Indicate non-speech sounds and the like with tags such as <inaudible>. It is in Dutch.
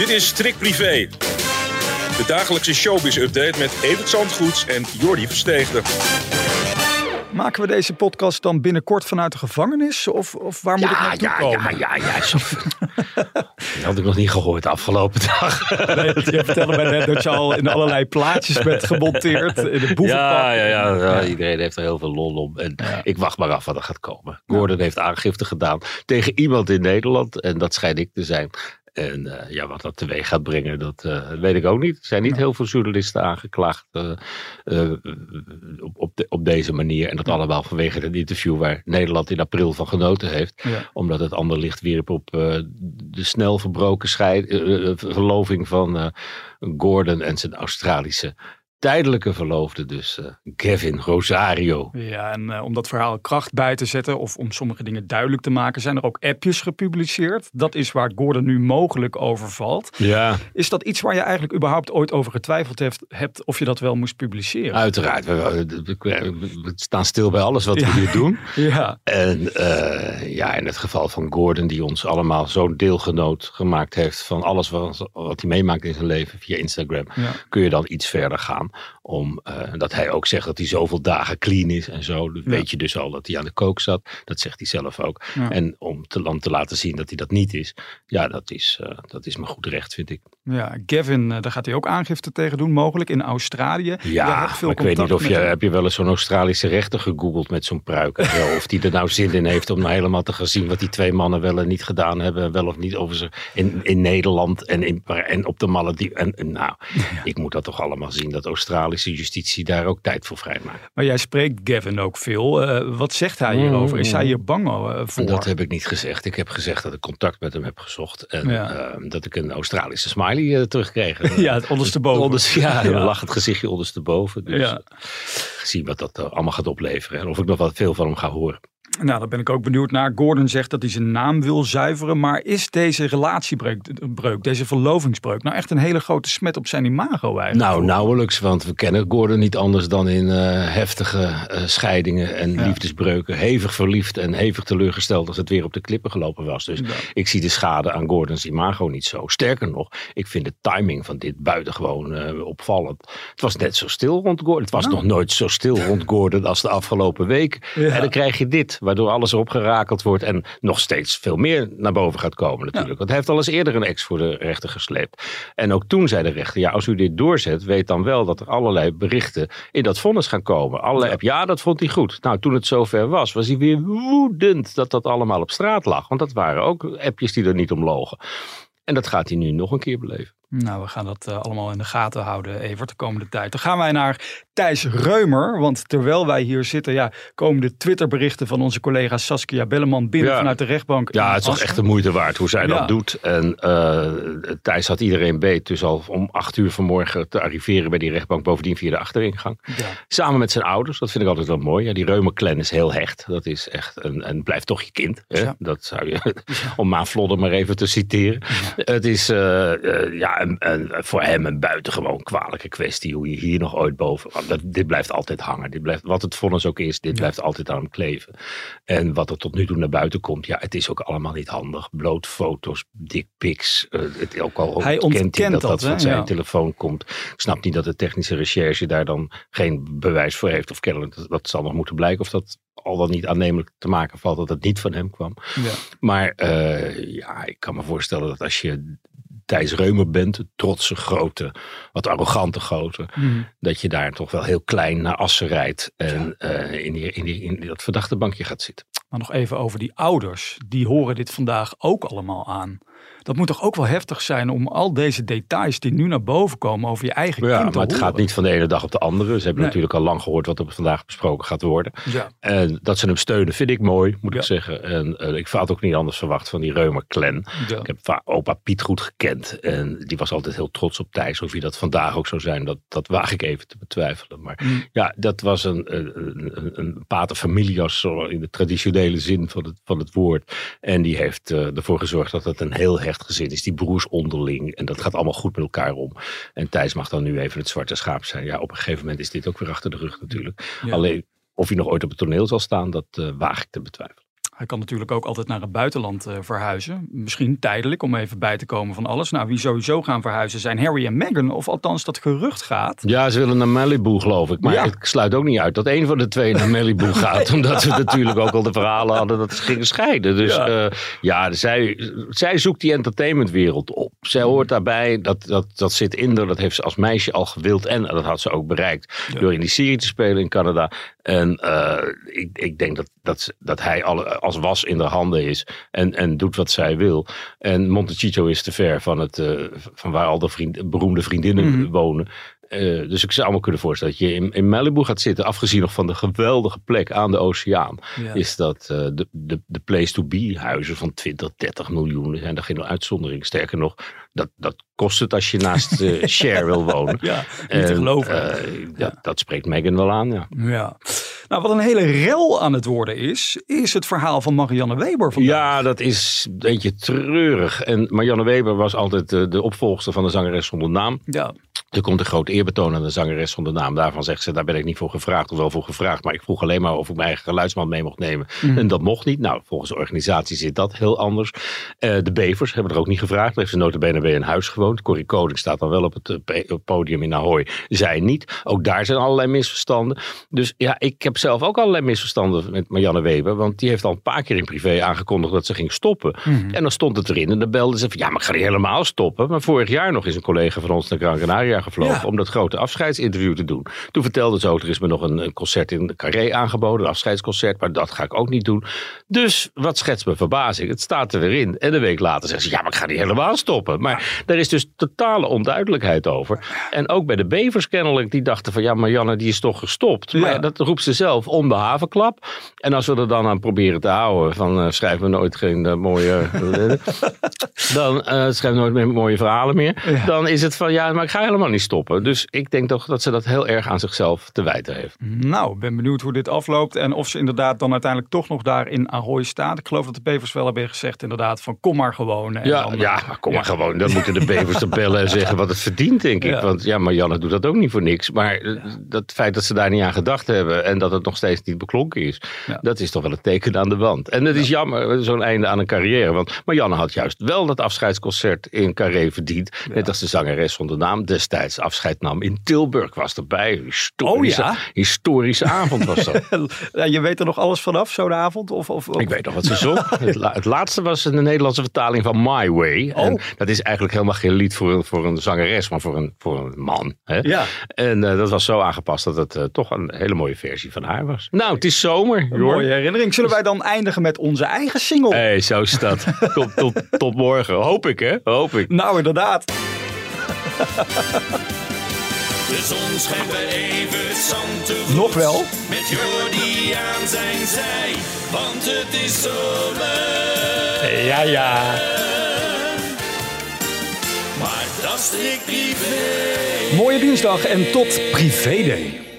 Dit is Strik Privé. De dagelijkse showbiz-update met Evert Zandgoeds en Jordi Versteegde. Maken we deze podcast dan binnenkort vanuit de gevangenis? Of, of waar moet ik naartoe ja, komen? ja, ja, <laughs> ja. Dat had ik nog niet gehoord de afgelopen dag. Nee, je vertelde mij net dat je al in allerlei plaatjes bent gemonteerd. In de boevenpak. Ja, ja, ja, ja, iedereen heeft er heel veel lol om. En ik wacht maar af wat er gaat komen. Gordon heeft aangifte gedaan tegen iemand in Nederland. En dat schijnt ik te zijn. En eh, ja, wat dat teweeg gaat brengen, dat eh, weet ik ook niet. Er zijn niet heel veel journalisten aangeklaagd eh, op, op, de- op deze manier. En dat allemaal vanwege het interview waar Nederland in april van genoten heeft. Ja. Omdat het ander licht wierp op de snel verbroken scheid, verloving van Gordon en zijn Australische tijdelijke verloofde. Dus eh, Gavin Rosario. Ja, en eh, om dat verhaal kracht bij te zetten of om sommige dingen duidelijk te maken, zijn er ook appjes gepubliceerd. Dat is waar Gordon nu mogelijk over valt. Ja, Is dat iets waar je eigenlijk überhaupt ooit over getwijfeld hebt, hebt of je dat wel moest publiceren? uiteraard. We, we- we- we staan stil bij alles wat we hier doen. <laughs> Ja, En eh, ja, in het geval van Gordon, die ons allemaal zo'n deelgenoot gemaakt heeft van alles wat, wat hij meemaakt in zijn leven via Instagram, Ja. kun je dan iets verder gaan. Om eh, dat hij ook zegt dat hij zoveel dagen clean is en zo. Dan Ja. weet je dus al dat hij aan de kook zat. Dat zegt hij zelf ook. Ja. En om te, te laten zien dat hij dat niet is, ja, dat is, eh, dat is me goed recht, vind ik. Ja, Gavin, eh, daar gaat hij ook aangifte tegen doen, mogelijk in Australië. Ja, veel ik weet niet of je, hem. heb je wel eens zo'n Australische rechter gegoogeld met zo'n pruik. of die er nou zin in heeft om nou helemaal te gaan zien wat die twee mannen wel en niet gedaan hebben. Wel of niet over ze in, in Nederland en, in, en op de Malediven. En, en nou, ik moet dat toch allemaal zien, dat Australische justitie daar ook tijd voor vrijmaakt. Maar jij spreekt Gavin ook veel. Eh, wat zegt hij hierover? Is hij hier bang eh, voor? Dat heb ik niet gezegd. Ik heb gezegd dat ik contact met hem heb gezocht. En Ja. eh, dat ik een Australische smiley eh, terugkreeg. <laughs> Ja, het ondersteboven. Onders, ja, Ja. lag het gezichtje ondersteboven. Dus Ja. eh, zien wat dat eh, allemaal gaat opleveren. En of ik nog wat veel van hem ga horen. Nou, daar ben ik ook benieuwd naar. Gordon zegt dat hij zijn naam wil zuiveren. Maar is deze relatiebreuk, breuk, deze verlovingsbreuk, nou echt een hele grote smet op zijn imago eigenlijk? Nou, nauwelijks, want we kennen Gordon niet anders dan in eh, heftige eh, scheidingen en Ja. liefdesbreuken. Hevig verliefd en hevig teleurgesteld als het weer op de klippen gelopen was. Dus Ja. ik zie de schade aan Gordons imago niet zo. Sterker nog, ik vind de timing van dit buitengewoon eh, opvallend. Het was net zo stil rond Gordon. Het was Nou. nog nooit zo stil rond Gordon als de afgelopen week. Ja. En dan krijg je dit, waardoor alles erop gerakeld wordt en nog steeds veel meer naar boven gaat komen natuurlijk. Want hij heeft al eens eerder een ex voor de rechter gesleept. En ook toen zei de rechter, ja, als u dit doorzet, weet dan wel dat er allerlei berichten in dat vonnis gaan komen. Allerlei app, ja, dat vond hij goed. Nou, toen het zover was, was hij weer woedend dat dat allemaal op straat lag. Want dat waren ook appjes die er niet om logen. En dat gaat hij nu nog een keer beleven. Nou, we gaan dat eh, allemaal in de gaten houden, Evert, de komende tijd. Dan gaan wij naar Thijs Reumer. Want terwijl wij hier zitten, ja, komen de Twitterberichten van onze collega Saskia Belleman binnen Ja. vanuit de rechtbank. Ja, het is toch echt de moeite waard hoe zij Ja. dat doet. En eh, Thijs had iedereen beet. Dus al om acht uur vanmorgen te arriveren bij die rechtbank. Bovendien via de achteringang. Ja. Samen met zijn ouders. Dat vind ik altijd wel mooi. Ja, die Reumer-clan is heel hecht. Dat is echt een, en blijft toch je kind. Hè? Ja. Dat zou je, <laughs> om Maan Vlodder maar even te citeren. Het is eh, eh, ja, een, een- voor hem een buitengewoon kwalijke kwestie. Hoe je hier nog ooit boven... Dat, dit blijft altijd hangen. Dit blijft, wat het vonnis ook is, dit blijft altijd aan hem kleven. En wat er tot nu toe naar buiten komt, ja, het is ook allemaal niet handig. Bloot foto's, dickpics. eh het, ook al Hij ontkent ontkent dat dat, dat, hè? van zijn Ja. telefoon komt. Ik snap niet dat de technische recherche daar dan geen bewijs voor heeft. Of kennelijk, dat, dat zal nog moeten blijken of dat al dan niet aannemelijk te maken valt dat het niet van hem kwam. Ja. Maar eh, ja, ik kan me voorstellen dat als je Thijs Reumer bent, trotse, grote, wat arrogante grote, Mhm. dat je daar toch wel heel klein naar Assen rijdt en eh, in, die, in, die, in dat verdachte bankje gaat zitten. Maar nog even over die ouders. Die horen dit vandaag ook allemaal aan. Dat moet toch ook wel heftig zijn om al deze details die nu naar boven komen over je eigen Ja, kind te maar het gaat niet van de ene dag op de andere. Ze hebben Nee. natuurlijk al lang gehoord wat er vandaag besproken gaat worden. Ja. En dat ze hem steunen vind ik mooi, moet Ja. ik zeggen. En eh, ik had ook niet anders verwacht van die Reumer clan. Ja. Ik heb opa Piet goed gekend. En die was altijd heel trots op Thijs. Of dat vandaag ook zou zijn, dat, dat waag ik even te betwijfelen. Maar Mm. ja, dat was een, een, een, een in de traditionele zin van het, van het woord. En die heeft eh, ervoor gezorgd dat het een heel hecht gezin is. Die broers onderling. En dat gaat allemaal goed met elkaar om. En Thijs mag dan nu even het zwarte schaap zijn. Ja, op een gegeven moment is dit ook weer achter de rug natuurlijk. Ja. Alleen of hij nog ooit op het toneel zal staan, dat eh, waag ik te betwijfelen. Hij kan natuurlijk ook altijd naar het buitenland eh, verhuizen. Misschien tijdelijk om even bij te komen van alles. Nou, wie sowieso gaan verhuizen zijn Harry en Meghan. Of althans dat gerucht gaat. Ja, ze willen naar Malibu, geloof ik. Maar Ja. ik sluit ook niet uit dat een van de twee naar Malibu <laughs> gaat. omdat we natuurlijk ook al de verhalen hadden dat ze gingen scheiden. Dus Ja. ja, ja zij, zij zoekt die entertainmentwereld op. Zij hoort daarbij, dat, dat, dat zit in haar. Dat heeft ze als meisje al gewild. En dat had ze ook bereikt Ja. door in die serie te spelen in Canada. En eh, ik, ik denk dat, dat, dat hij alle, als was in de handen is. En, en doet wat zij wil. En Montecito is te ver van, het, eh, van waar al de vriend, beroemde vriendinnen Mhm. wonen. Eh, dus ik zou me kunnen voorstellen dat je in, in Malibu gaat zitten. Afgezien nog van de geweldige plek aan de oceaan. Ja. Is dat de, de, de place to be huizen van 20, 30 miljoen. Zijn daar geen uitzondering. Sterker nog, dat, dat kost het als je naast eh <laughs> Cher wil wonen. Ja, niet te En, geloven. eh, dat, dat spreekt Megan wel aan, ja. Ja. Nou, wat een hele rel aan het worden is, is het verhaal van Marianne Weber vandaag. Ja, dat is een beetje treurig. En Marianne Weber was altijd de, de opvolgster van de zangeres zonder naam. Ja. Er komt een groot eerbetoon aan de zangeres zonder naam. Daarvan zegt ze, daar ben ik niet voor gevraagd. Of wel voor gevraagd, maar ik vroeg alleen maar of ik mijn eigen geluidsman mee mocht nemen. Mhm. En dat mocht niet. Nou, volgens de organisatie zit dat heel anders. Eh, de Bevers hebben er ook niet gevraagd. Daar heeft ze notabene bij een huis gewoond. Corrie Koning staat dan wel op het eh, op het podium in Ahoy. Zij niet. Ook daar zijn allerlei misverstanden. Dus ja, ik heb zelf ook allerlei misverstanden met Marianne Weber. Want die heeft al een paar keer in privé aangekondigd dat ze ging stoppen. Mhm. En dan stond het erin en dan belde ze van ja, maar ik ga niet helemaal stoppen. Maar vorig jaar nog is een collega van ons naar Gran Canaria gevlogen Ja. om dat grote afscheidsinterview te doen. Toen vertelde ze ook, er is me nog een, een concert in de Carré aangeboden, een afscheidsconcert, maar dat ga ik ook niet doen. Dus wat schetst me verbazing? Het staat er weer in. En een week later zegt ze, ja, maar ik ga niet helemaal stoppen. Maar daar is dus totale onduidelijkheid over. En ook bij de bevers kennelijk, die dachten van ja, Marianne die is toch gestopt. Maar Ja. dat roept ze zelf om de havenklap. En als we er dan aan proberen te houden van uh, schrijf me nooit geen uh, mooie... <laughs> dan uh, schrijf nooit meer mooie verhalen meer. Ja. Dan is het van ja, maar ik ga helemaal niet stoppen. Dus ik denk toch dat ze dat heel erg aan zichzelf te wijten heeft. Nou, ben benieuwd hoe dit afloopt. En of ze inderdaad dan uiteindelijk toch nog daar in Ahoy staat. Ik geloof dat de bevers wel hebben gezegd inderdaad van kom maar gewoon. En ja, dan, ja, maar kom maar ja. gewoon. Dan moeten de bevers er bellen en <laughs> zeggen wat het verdient, denk ik. Ja. Want ja, Marianne doet dat ook niet voor niks. Maar ja. dat feit dat ze daar niet aan gedacht hebben en dat het nog steeds niet beklonken is, dat is toch wel een teken aan de wand. En het is jammer, zo'n einde aan een carrière. Want Marianne had juist wel dat afscheidsconcert in Carré verdiend. Net als de zangeres zonder naam destijds afscheid nam in Tilburg. Was erbij. Historische, oh, historische avond was dat. <laughs> je weet er nog alles vanaf, zo'n avond? Of, of, of, Ik weet nog wat ze zong. het, la het, laatste was een Nederlandse vertaling van My Way. Oh. En dat is eigenlijk helemaal geen lied voor een, voor een zangeres, maar voor een, voor een man. Hè? Ja. En uh, dat was zo aangepast dat het uh, toch een hele mooie versie van haar was. Nou, het is zomer. Een mooie herinnering. Zullen wij dan eindigen met onze eigen single? Hé, hey, zo is dat. <laughs> tot, tot, tot morgen. Hoop ik, hè? Hoop ik. Nou, inderdaad. De zon schijnt bij Evert Zandvoort. Nog wel. Met Jordi aan zijn zij, want het is zomer. Ja, ja. Maar dat is privé. Mooie dinsdag en tot privé day.